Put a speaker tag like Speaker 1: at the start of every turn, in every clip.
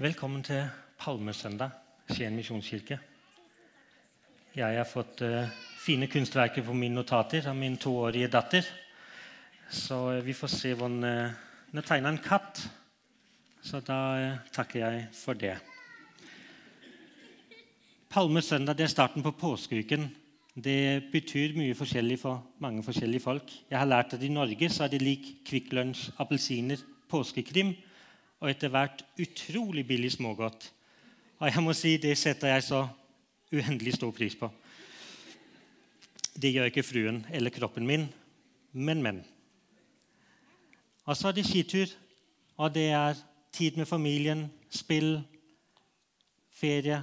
Speaker 1: Velkommen til Palmesøndag, Skien misjonskirke. Jeg har fått uh, fine kunstverker på mine notater av min toårige datter. Så eh, vi får se hvordan uh, Hun har tegna en katt, så da eh, takker jeg for det. Palmesøndag det er starten på påskeuken. Det betyr mye forskjellig for mange forskjellige folk. Jeg har lært at I Norge så er det lik Kvikk Lunsj, appelsiner, påskekrim og etter hvert utrolig billig smågodt. Og jeg må si, Det setter jeg så uendelig stor pris på. Det gjør ikke fruen eller kroppen min, men, men. Og så er det skitur, og det er tid med familien, spill, ferie,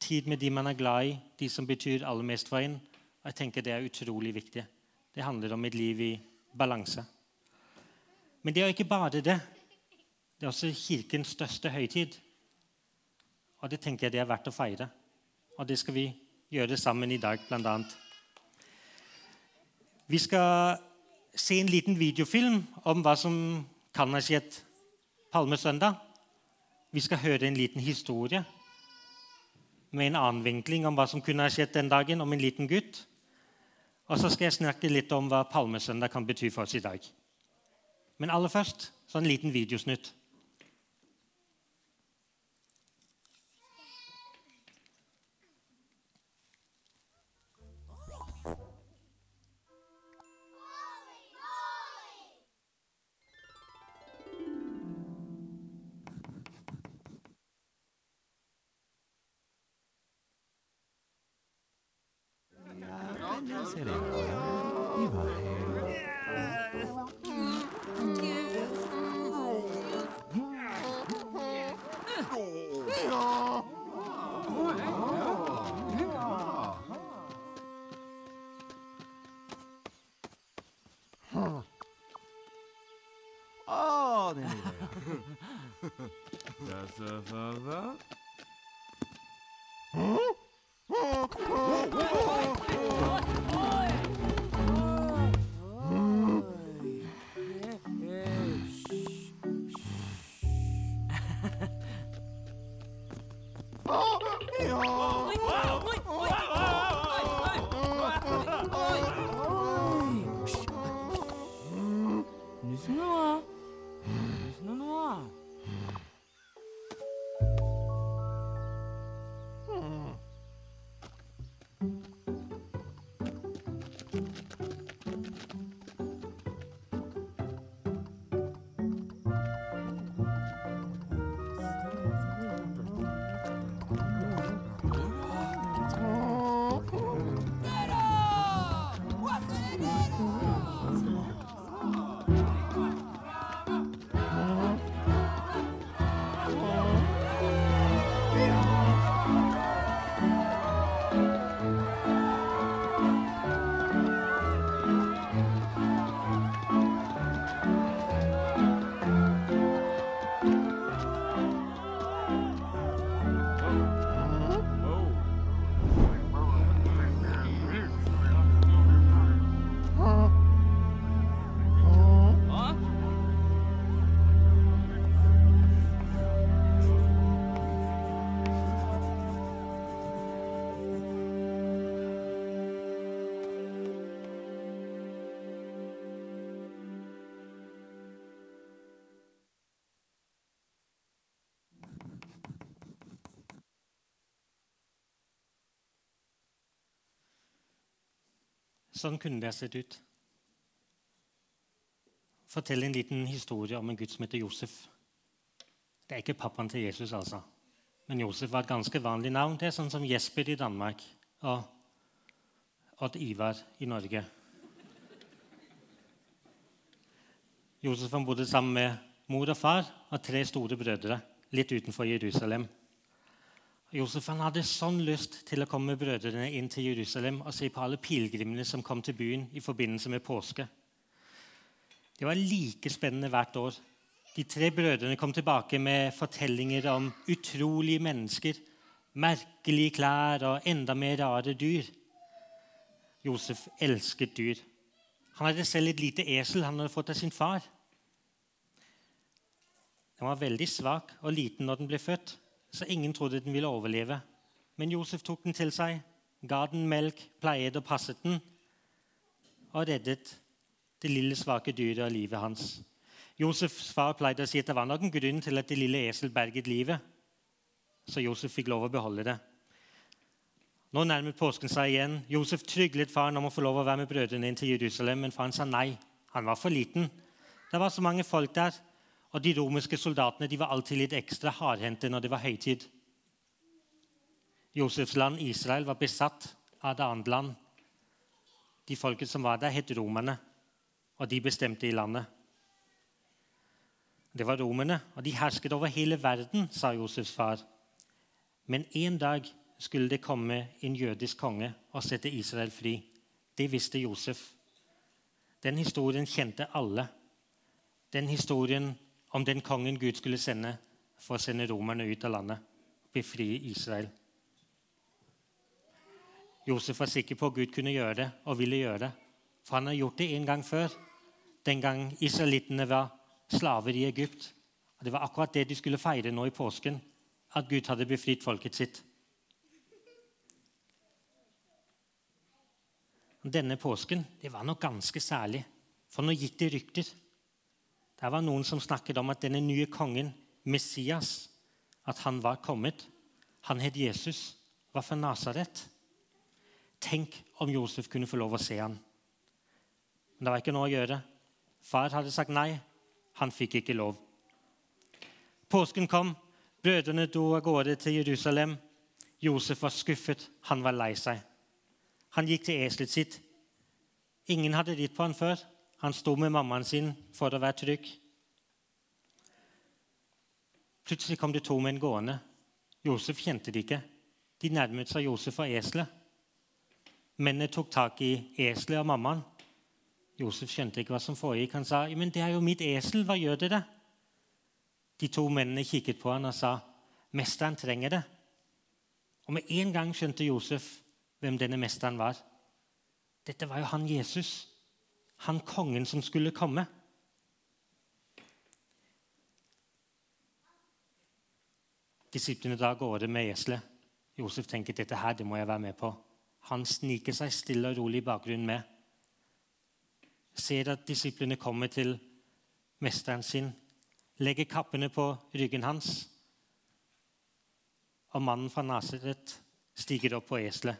Speaker 1: tid med de man er glad i, de som betyr aller mest for en. Og jeg tenker Det er utrolig viktig. Det handler om et liv i balanse. Men det er ikke bare det. Det er også Kirkens største høytid. Og det tenker jeg det er verdt å feire. Og det skal vi gjøre sammen i dag, bl.a. Vi skal se en liten videofilm om hva som kan ha skjedd palmesøndag. Vi skal høre en liten historie med en annen vinkling om hva som kunne ha skjedd den dagen, om en liten gutt. Og så skal jeg snakke litt om hva palmesøndag kan bety for oss i dag. Men aller først så en liten videosnutt.
Speaker 2: Å, den lille, ja. Jaså, farfar?
Speaker 1: Sånn kunne det sett ut. Fortell en liten historie om en gutt som heter Josef. Det er ikke pappaen til Jesus, altså. Men Josef var et ganske vanlig navn. Det er sånn som Jesper i Danmark og Odd Ivar i Norge. Josef bodde sammen med mor og far og tre store brødre litt utenfor Jerusalem. Josef han hadde sånn lyst til å komme med brødrene inn til Jerusalem og se på alle pilegrimene som kom til byen i forbindelse med påske. Det var like spennende hvert år. De tre brødrene kom tilbake med fortellinger om utrolige mennesker, merkelige klær og enda mer rare dyr. Josef elsket dyr. Han hadde selv et lite esel han hadde fått av sin far. Den var veldig svak og liten når den ble født, så ingen trodde den ville overleve. Men Josef tok den til seg, ga den melk, pleiet og passet den, og reddet det lille, svake dyret av livet hans. Josefs far pleide å si at det var nok en grunn til at det lille esel berget livet, så Josef fikk lov å beholde det. Nå nærmet påsken seg igjen. Josef tryglet faren om å få lov å være med brødrene inn til Jerusalem, men faren sa nei. Han var for liten. Det var så mange folk der, og de romerske soldatene de var alltid litt ekstra hardhendte når det var høytid. Josefs land, Israel, var besatt av et annet land. De folket som var der, het romerne, og de bestemte i landet. Det var romerne, og de hersket over hele verden, sa Josefs far. Men en dag skulle det komme en jødisk konge og sette Israel fri. Det visste Josef. Den historien kjente alle. Den historien om den kongen Gud skulle sende for å sende romerne ut av landet, befri Israel. Josef var sikker på at Gud kunne gjøre det og ville gjøre det. For han har gjort det en gang før, den gang israelittene var slaver i Egypt. Og Det var akkurat det de skulle feire nå i påsken, at Gud hadde befridd folket sitt. Denne påsken det var nok ganske særlig, for nå gikk det rykter. Det var noen som snakket om at denne nye kongen, Messias, at han var kommet. Han het Jesus, var fra Nasaret. Tenk om Josef kunne få lov å se ham. Men det var ikke noe å gjøre. Far hadde sagt nei. Han fikk ikke lov. Påsken kom. Brødrene dro av gårde til Jerusalem. Josef var skuffet. Han var lei seg. Han gikk til eselet sitt. Ingen hadde ridd på han før. Han sto med mammaen sin for å være trygg. Plutselig kom det to menn gående. Josef kjente de ikke. De nærmet seg Josef og eselet. Mennene tok tak i eselet og mammaen. Josef skjønte ikke hva som foregikk. Han sa, men 'Det er jo mitt esel. Hva gjør dere?' De to mennene kikket på han og sa, 'Mesteren trenger det.' Og Med en gang skjønte Josef hvem denne mesteren var. Dette var jo han Jesus, han kongen som skulle komme. Disiplene da går det med eselet. Josef tenker dette her, det må jeg være med på. Han sniker seg stille og rolig i bakgrunnen med. Ser at disiplene kommer til mesteren sin, legger kappene på ryggen hans. Og mannen fra Nasaret stiger opp på eselet.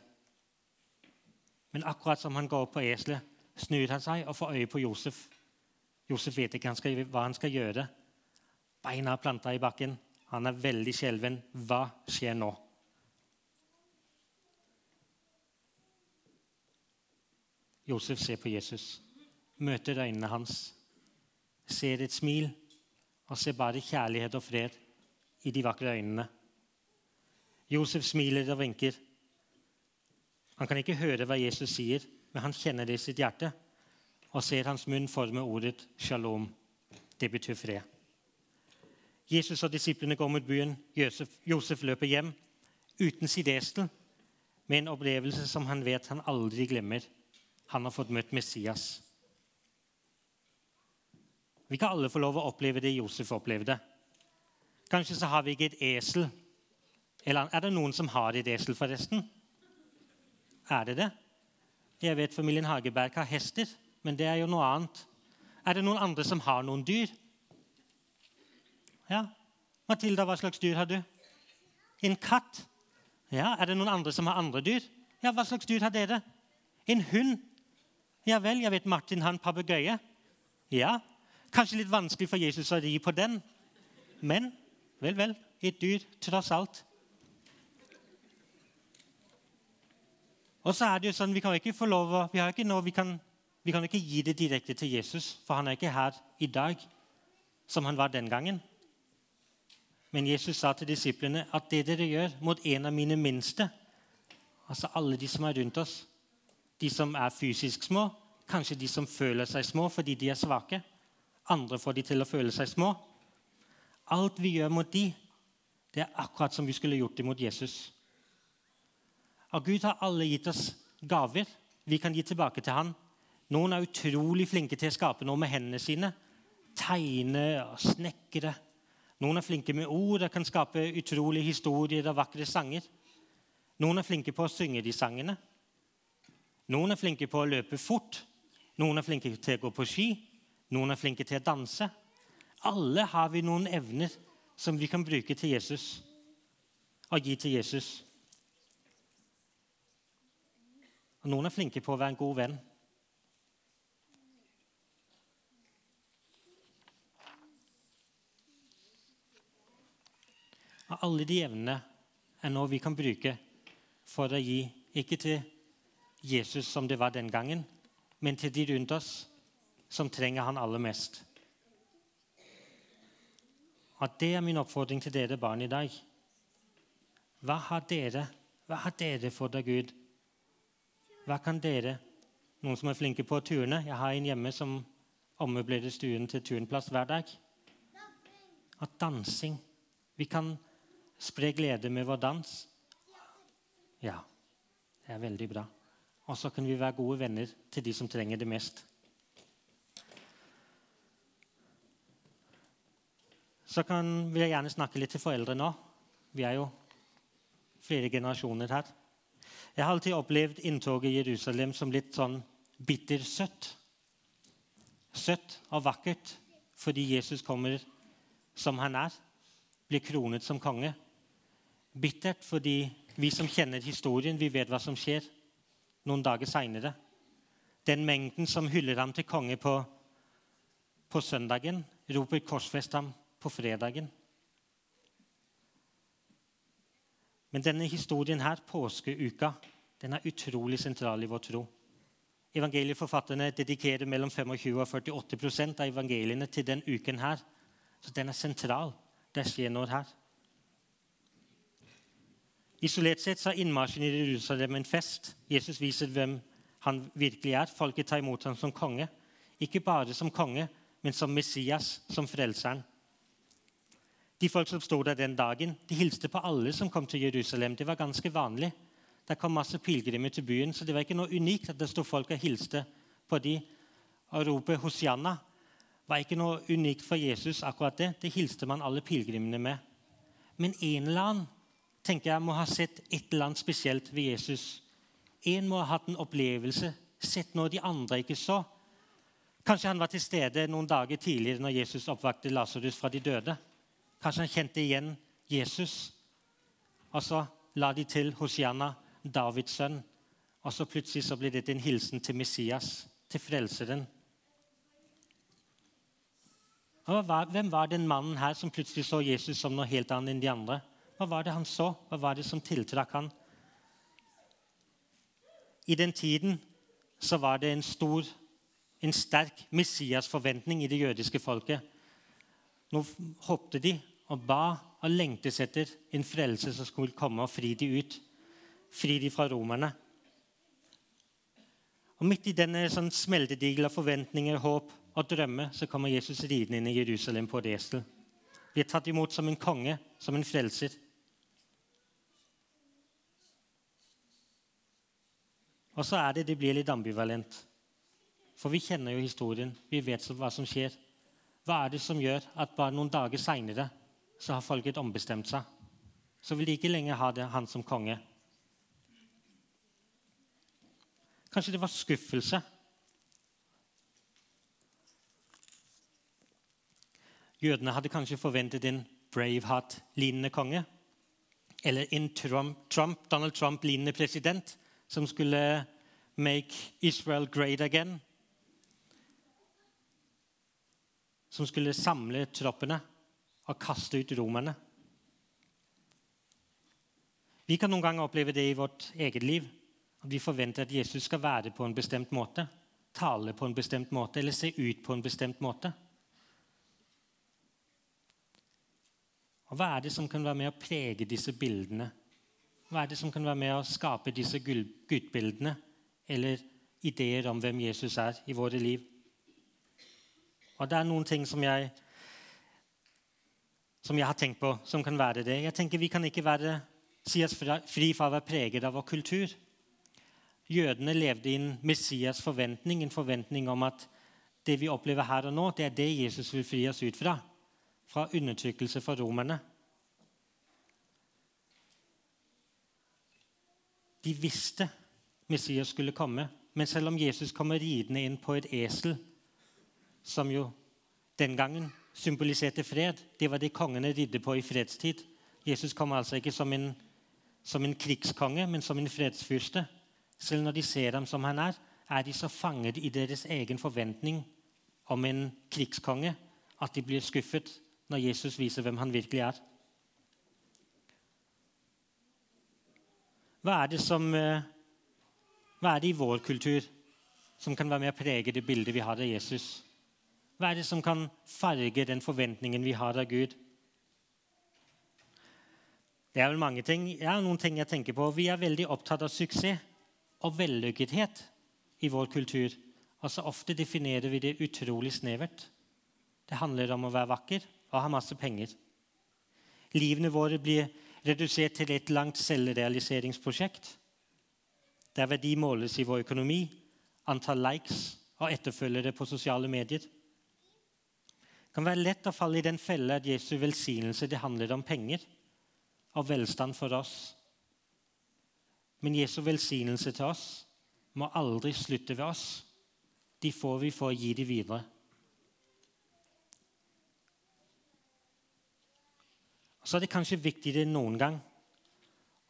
Speaker 1: Men akkurat som han går opp på eselet, snur han seg og får øye på Josef. Josef vet ikke hva han skal gjøre. Beina er planta i bakken. Han er veldig skjelven. Hva skjer nå? Josef ser på Jesus, møter øynene hans, ser et smil og ser bare kjærlighet og fred i de vakre øynene. Josef smiler og vinker. Han kan ikke høre hva Jesus sier, men han kjenner det i sitt hjerte og ser hans munn forme ordet shalom. Det betyr fred. Jesus og disiplene går mot byen. Josef, Josef løper hjem uten sitt esel, med en opplevelse som han vet han aldri glemmer. Han har fått møtt Messias. Vi kan alle få lov å oppleve det Josef opplevde. Kanskje så har vi ikke et esel. Eller er det noen som har et esel, forresten? Er det det? Jeg vet familien Hageberg har hester, men det er jo noe annet. Er det noen andre som har noen dyr? Ja. Matilda, hva slags dyr har du? En katt? Ja. Er det noen andre som har andre dyr? Ja, Hva slags dyr har dere? En hund? Ja vel, jeg vet Martin har en papegøye. Ja. Kanskje litt vanskelig for Jesus å ri på den, men vel, vel. Et dyr, tross alt. Og så er det jo sånn, Vi kan ikke få lov vi, ikke noe, vi, kan, vi kan ikke gi det direkte til Jesus, for han er ikke her i dag som han var den gangen. Men Jesus sa til disiplene at det dere gjør mot en av mine minste, altså alle de som er rundt oss, de som er fysisk små, kanskje de som føler seg små fordi de er svake, andre får de til å føle seg små. Alt vi gjør mot de, det er akkurat som vi skulle gjort det mot Jesus. Og Gud har alle gitt oss gaver vi kan gi tilbake til han. Noen er utrolig flinke til å skape noe med hendene sine. Tegne og snekre. Noen er flinke med ord og kan skape utrolige historier og vakre sanger. Noen er flinke på å synge de sangene. Noen er flinke på å løpe fort. Noen er flinke til å gå på ski. Noen er flinke til å danse. Alle har vi noen evner som vi kan bruke til Jesus og gi til Jesus. Og noen er flinke på å være en god venn. Og alle de evnene er noe vi kan bruke for å gi, ikke til Jesus som det var den gangen, men til de rundt oss som trenger han aller mest. Og Det er min oppfordring til dere barn i dag. Hva har dere, hva har dere for av Gud? Hva kan dere, noen som er flinke på turene Jeg har en hjemme som ommøblerer stuen til turnplass hver dag. At dansing Vi kan spre glede med vår dans. Ja, det er veldig bra. Og så kan vi være gode venner til de som trenger det mest. Så kan, vil jeg gjerne snakke litt til foreldre nå. Vi er jo flere generasjoner her. Jeg har alltid opplevd inntoget i Jerusalem som litt sånn bittersøtt. Søtt og vakkert fordi Jesus kommer som han er, blir kronet som konge. Bittert fordi vi som kjenner historien, vi vet hva som skjer noen dager seinere. Den mengden som hyller ham til konge på, på søndagen, roper 'korsfest ham' på fredagen. Men denne historien her, påskeuka, den er utrolig sentral i vår tro. Evangelieforfatterne dedikerer mellom 25 og 48% av evangeliene til den uken her. Så den er sentral. Det skjer noe her. Isolert sett så er innmarsjen i Jerusalem en fest. Jesus viser hvem han virkelig er. Folket tar imot ham som konge. Ikke bare som konge, men som Messias, som frelseren. De folk som stod der den dagen, de hilste på alle som kom til Jerusalem. Det var ganske vanlig. Det kom masse pilegrimer til byen, så det var ikke noe unikt at det sto folk og hilste på de. Og ropet 'Hosianna' var ikke noe unikt for Jesus. akkurat Det Det hilste man alle pilegrimene med. Men en eller annen tenker jeg må ha sett et eller annet spesielt ved Jesus. En må ha hatt en opplevelse, sett noe de andre ikke så. Kanskje han var til stede noen dager tidligere når Jesus oppvakte Lasarus fra de døde. Kanskje han kjente igjen Jesus. Og så la de til Hosianna, Davids sønn. Og så plutselig så blir dette en hilsen til Messias, til Frelseren. Og hvem var den mannen her som plutselig så Jesus som noe helt annet enn de andre? Hva var det han så? Hva var det som tiltrakk han? I den tiden så var det en stor, en sterk Messias-forventning i det jødiske folket. Nå hoppet de og ba og lengtes etter en frelse som skulle komme og fri de ut. Fri de fra romerne. Og Midt i denne sånn smeltedigel av forventninger, håp og drømmer så kommer Jesus ridende inn i Jerusalem på et esel. Blir tatt imot som en konge, som en frelser. Og så er det det blir litt ambivalent. For vi kjenner jo historien. Vi vet hva som skjer. Hva er det som gjør at bare noen dager seinere så har folket ombestemt seg? Så vil de ikke lenger ha det, han som konge. Kanskje det var skuffelse? Jødene hadde kanskje forventet en Braveheart-lignende konge. Eller en Trump, Trump, Donald Trump-lignende president som skulle make Israel great again. Som skulle samle troppene og kaste ut romerne. Vi kan noen ganger oppleve det i vårt eget liv. At vi forventer at Jesus skal være på en bestemt måte, tale på en bestemt måte eller se ut på en bestemt måte. Og Hva er det som kan være med å prege disse bildene? Hva er det som kan være med å skape disse gudbildene eller ideer om hvem Jesus er i våre liv? Og det er noen ting som jeg, som jeg har tenkt på, som kan være det. Jeg tenker Vi kan ikke være, si oss fri fra å være preget av vår kultur. Jødene levde i en Messias forventning, en forventning om at det vi opplever her og nå, det er det Jesus vil fri oss ut fra. Fra undertrykkelse fra romerne. De visste Messias skulle komme, men selv om Jesus kommer ridende inn på et esel, som jo den gangen symboliserte fred, det var det kongene ridde på i fredstid. Jesus kom altså ikke som en, som en krigskonge, men som en fredsfyrste. Selv når de ser ham som han er, er de så fanget i deres egen forventning om en krigskonge at de blir skuffet når Jesus viser hvem han virkelig er. Hva er det, som, eh, hva er det i vår kultur som kan være med å prege det bildet vi har av Jesus? Hva er det som kan farge den forventningen vi har av Gud? Det er vel mange ting. Ja, noen ting jeg tenker på. Vi er veldig opptatt av suksess og vellykkethet i vår kultur. Og så ofte definerer vi det utrolig snevert. Det handler om å være vakker og ha masse penger. Livene våre blir redusert til et langt selvrealiseringsprosjekt. Der verdi måles i vår økonomi, antall likes og etterfølgere på sosiale medier. Kan være lett å falle i den felle at Jesu velsignelse det handler om penger og velstand for oss. Men Jesu velsignelse til oss må aldri slutte ved oss. De får vi for å gi de videre. Så er det kanskje viktigere enn noen gang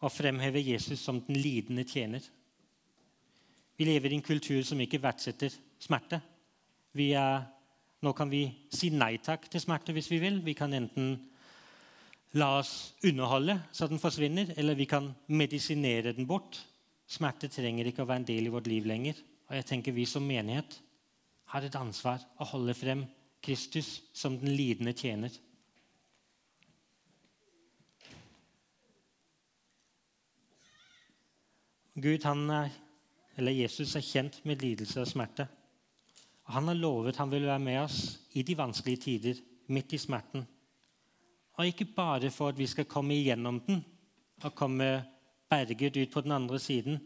Speaker 1: å fremheve Jesus som den lidende tjener. Vi lever i en kultur som ikke verdsetter smerte. Vi er, nå kan vi si nei takk til smerte hvis vi vil. Vi kan enten la oss underholde så den forsvinner, eller vi kan medisinere den bort. Smerte trenger ikke å være en del i vårt liv lenger. Og jeg tenker Vi som menighet har et ansvar å holde frem Kristus som den lidende tjener. Gud, han er, eller Jesus er kjent med lidelse og smerte. Han har lovet han vil være med oss i de vanskelige tider, midt i smerten. Og ikke bare for at vi skal komme igjennom den og komme berget ut på den andre siden,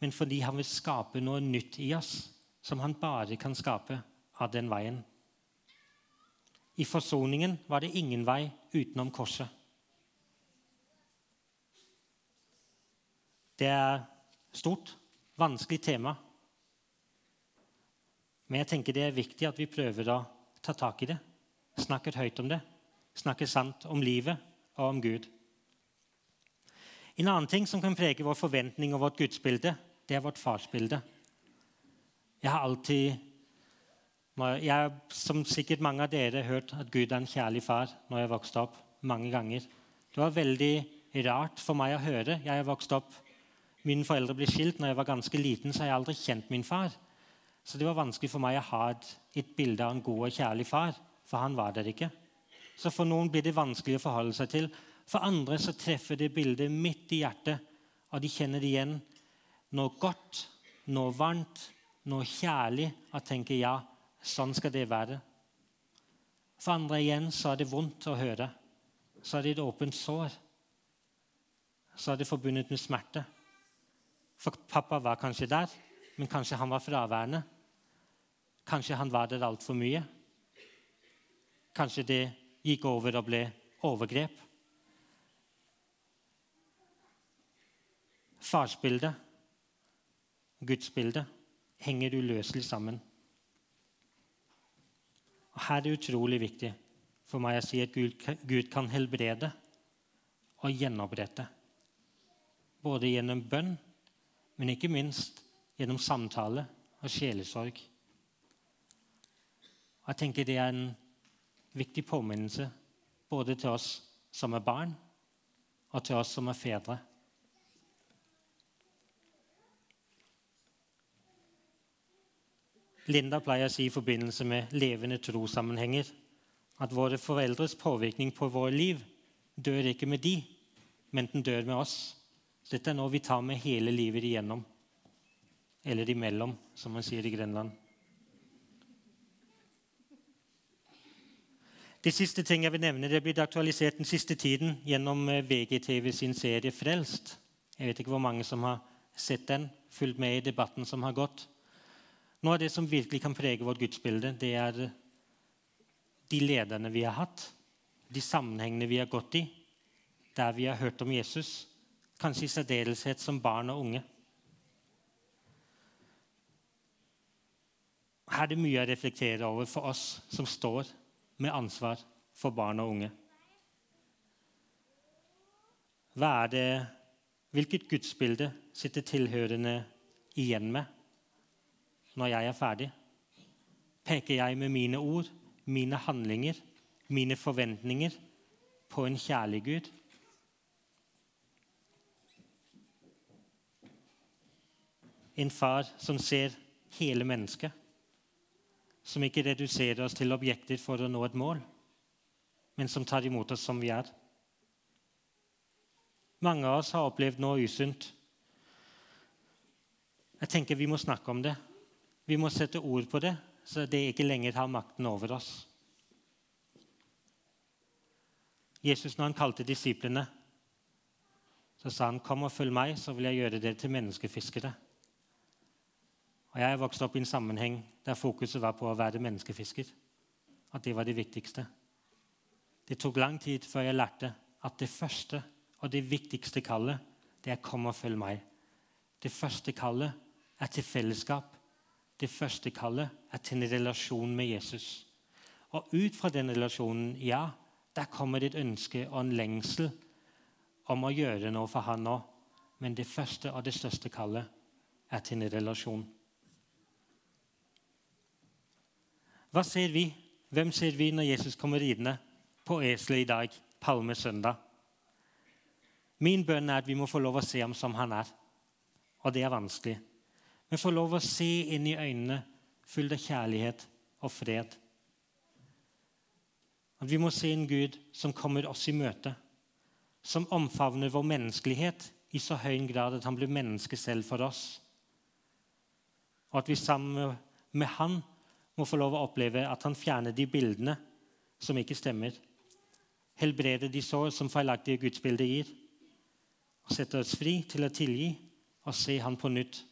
Speaker 1: men fordi han vil skape noe nytt i oss som han bare kan skape av den veien. I forsoningen var det ingen vei utenom korset. Det er stort, vanskelig tema. Men jeg tenker det er viktig at vi prøver å ta tak i det. Snakker høyt om det. Snakker sant om livet og om Gud. En annen ting som kan prege vår forventning og vårt gudsbilde, det er vårt farsbilde. Jeg har alltid jeg, Som sikkert mange av dere har hørt at Gud er en kjærlig far når jeg vokste opp. mange ganger. Det var veldig rart for meg å høre. Jeg har vokst opp Mine foreldre ble skilt når jeg var ganske liten, så har jeg aldri kjent min far. Så det var vanskelig for meg å ha et, et bilde av en god og kjærlig far, for han var der ikke. Så for noen blir det vanskelig å forholde seg til. For andre så treffer det bildet midt i hjertet, og de kjenner det igjen. Noe godt, noe varmt, noe kjærlig, og tenker ja, sånn skal det være. For andre igjen så er det vondt å høre. Så er det et åpent sår. Så er det forbundet med smerte. For pappa var kanskje der, men kanskje han var fraværende. Kanskje han var der altfor mye. Kanskje det gikk over og ble overgrep. Farsbildet, gudsbildet, henger uløselig sammen. Og Her er det utrolig viktig for meg å si at Gud, kan helbrede og gjenopprette. Både gjennom bønn, men ikke minst gjennom samtale og sjelesorg. Og jeg tenker Det er en viktig påminnelse både til oss som er barn, og til oss som er fedre. Linda pleier å si i forbindelse med levende trossammenhenger at våre foreldres påvirkning på vårt liv dør ikke med de, men den dør med oss. Dette er noe vi tar med hele livet igjennom. Eller imellom, som man sier i Grenland. Det siste ting jeg vil nevne, det blitt aktualisert den siste tiden gjennom eh, VGTV sin serie 'Frelst'. Jeg vet ikke hvor mange som har sett den, fulgt med i debatten som har gått. Noe av det som virkelig kan prege vårt gudsbilde, det er de lederne vi har hatt, de sammenhengene vi har gått i, der vi har hørt om Jesus, kanskje i særdeleshet som barn og unge. Her er det mye å reflektere over for oss som står med ansvar for barn og unge. Hva er det, hvilket gudsbilde sitter tilhørende igjen med når jeg er ferdig? Peker jeg med mine ord, mine handlinger, mine forventninger på en kjærlig Gud? En far som ser hele mennesket som ikke reduserer oss til objekter for å nå et mål, men som tar imot oss som vi er. Mange av oss har opplevd noe usunt. Jeg tenker Vi må snakke om det. Vi må sette ord på det, så det ikke lenger har makten over oss. Jesus, når han kalte disiplene, så sa han, 'Kom og følg meg, så vil jeg gjøre dere til menneskefiskere'. Og Jeg er vokst opp i en sammenheng der fokuset var på å være menneskefisker. At det var det viktigste. Det tok lang tid før jeg lærte at det første og det viktigste kallet, det er 'kom og følg meg'. Det første kallet er til fellesskap. Det første kallet er til en relasjon med Jesus. Og ut fra den relasjonen, ja, der kommer det et ønske og en lengsel om å gjøre noe for han òg. Men det første og det største kallet er til en relasjon. Hva ser vi? Hvem ser vi når Jesus kommer ridende på eselet i dag, palmesøndag? Min bønn er at vi må få lov å se ham som han er. Og det er vanskelig. Men få lov å se inn i øynene fulle av kjærlighet og fred. At vi må se en Gud som kommer oss i møte. Som omfavner vår menneskelighet i så høy grad at han blir menneske selv for oss. Og at vi sammen med han må få lov å oppleve at han fjerner de bildene som ikke stemmer. Helbreder de sår som feilaktige gudsbilder gir. Og setter oss fri til å tilgi og se han på nytt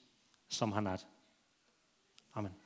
Speaker 1: som han er. Amen.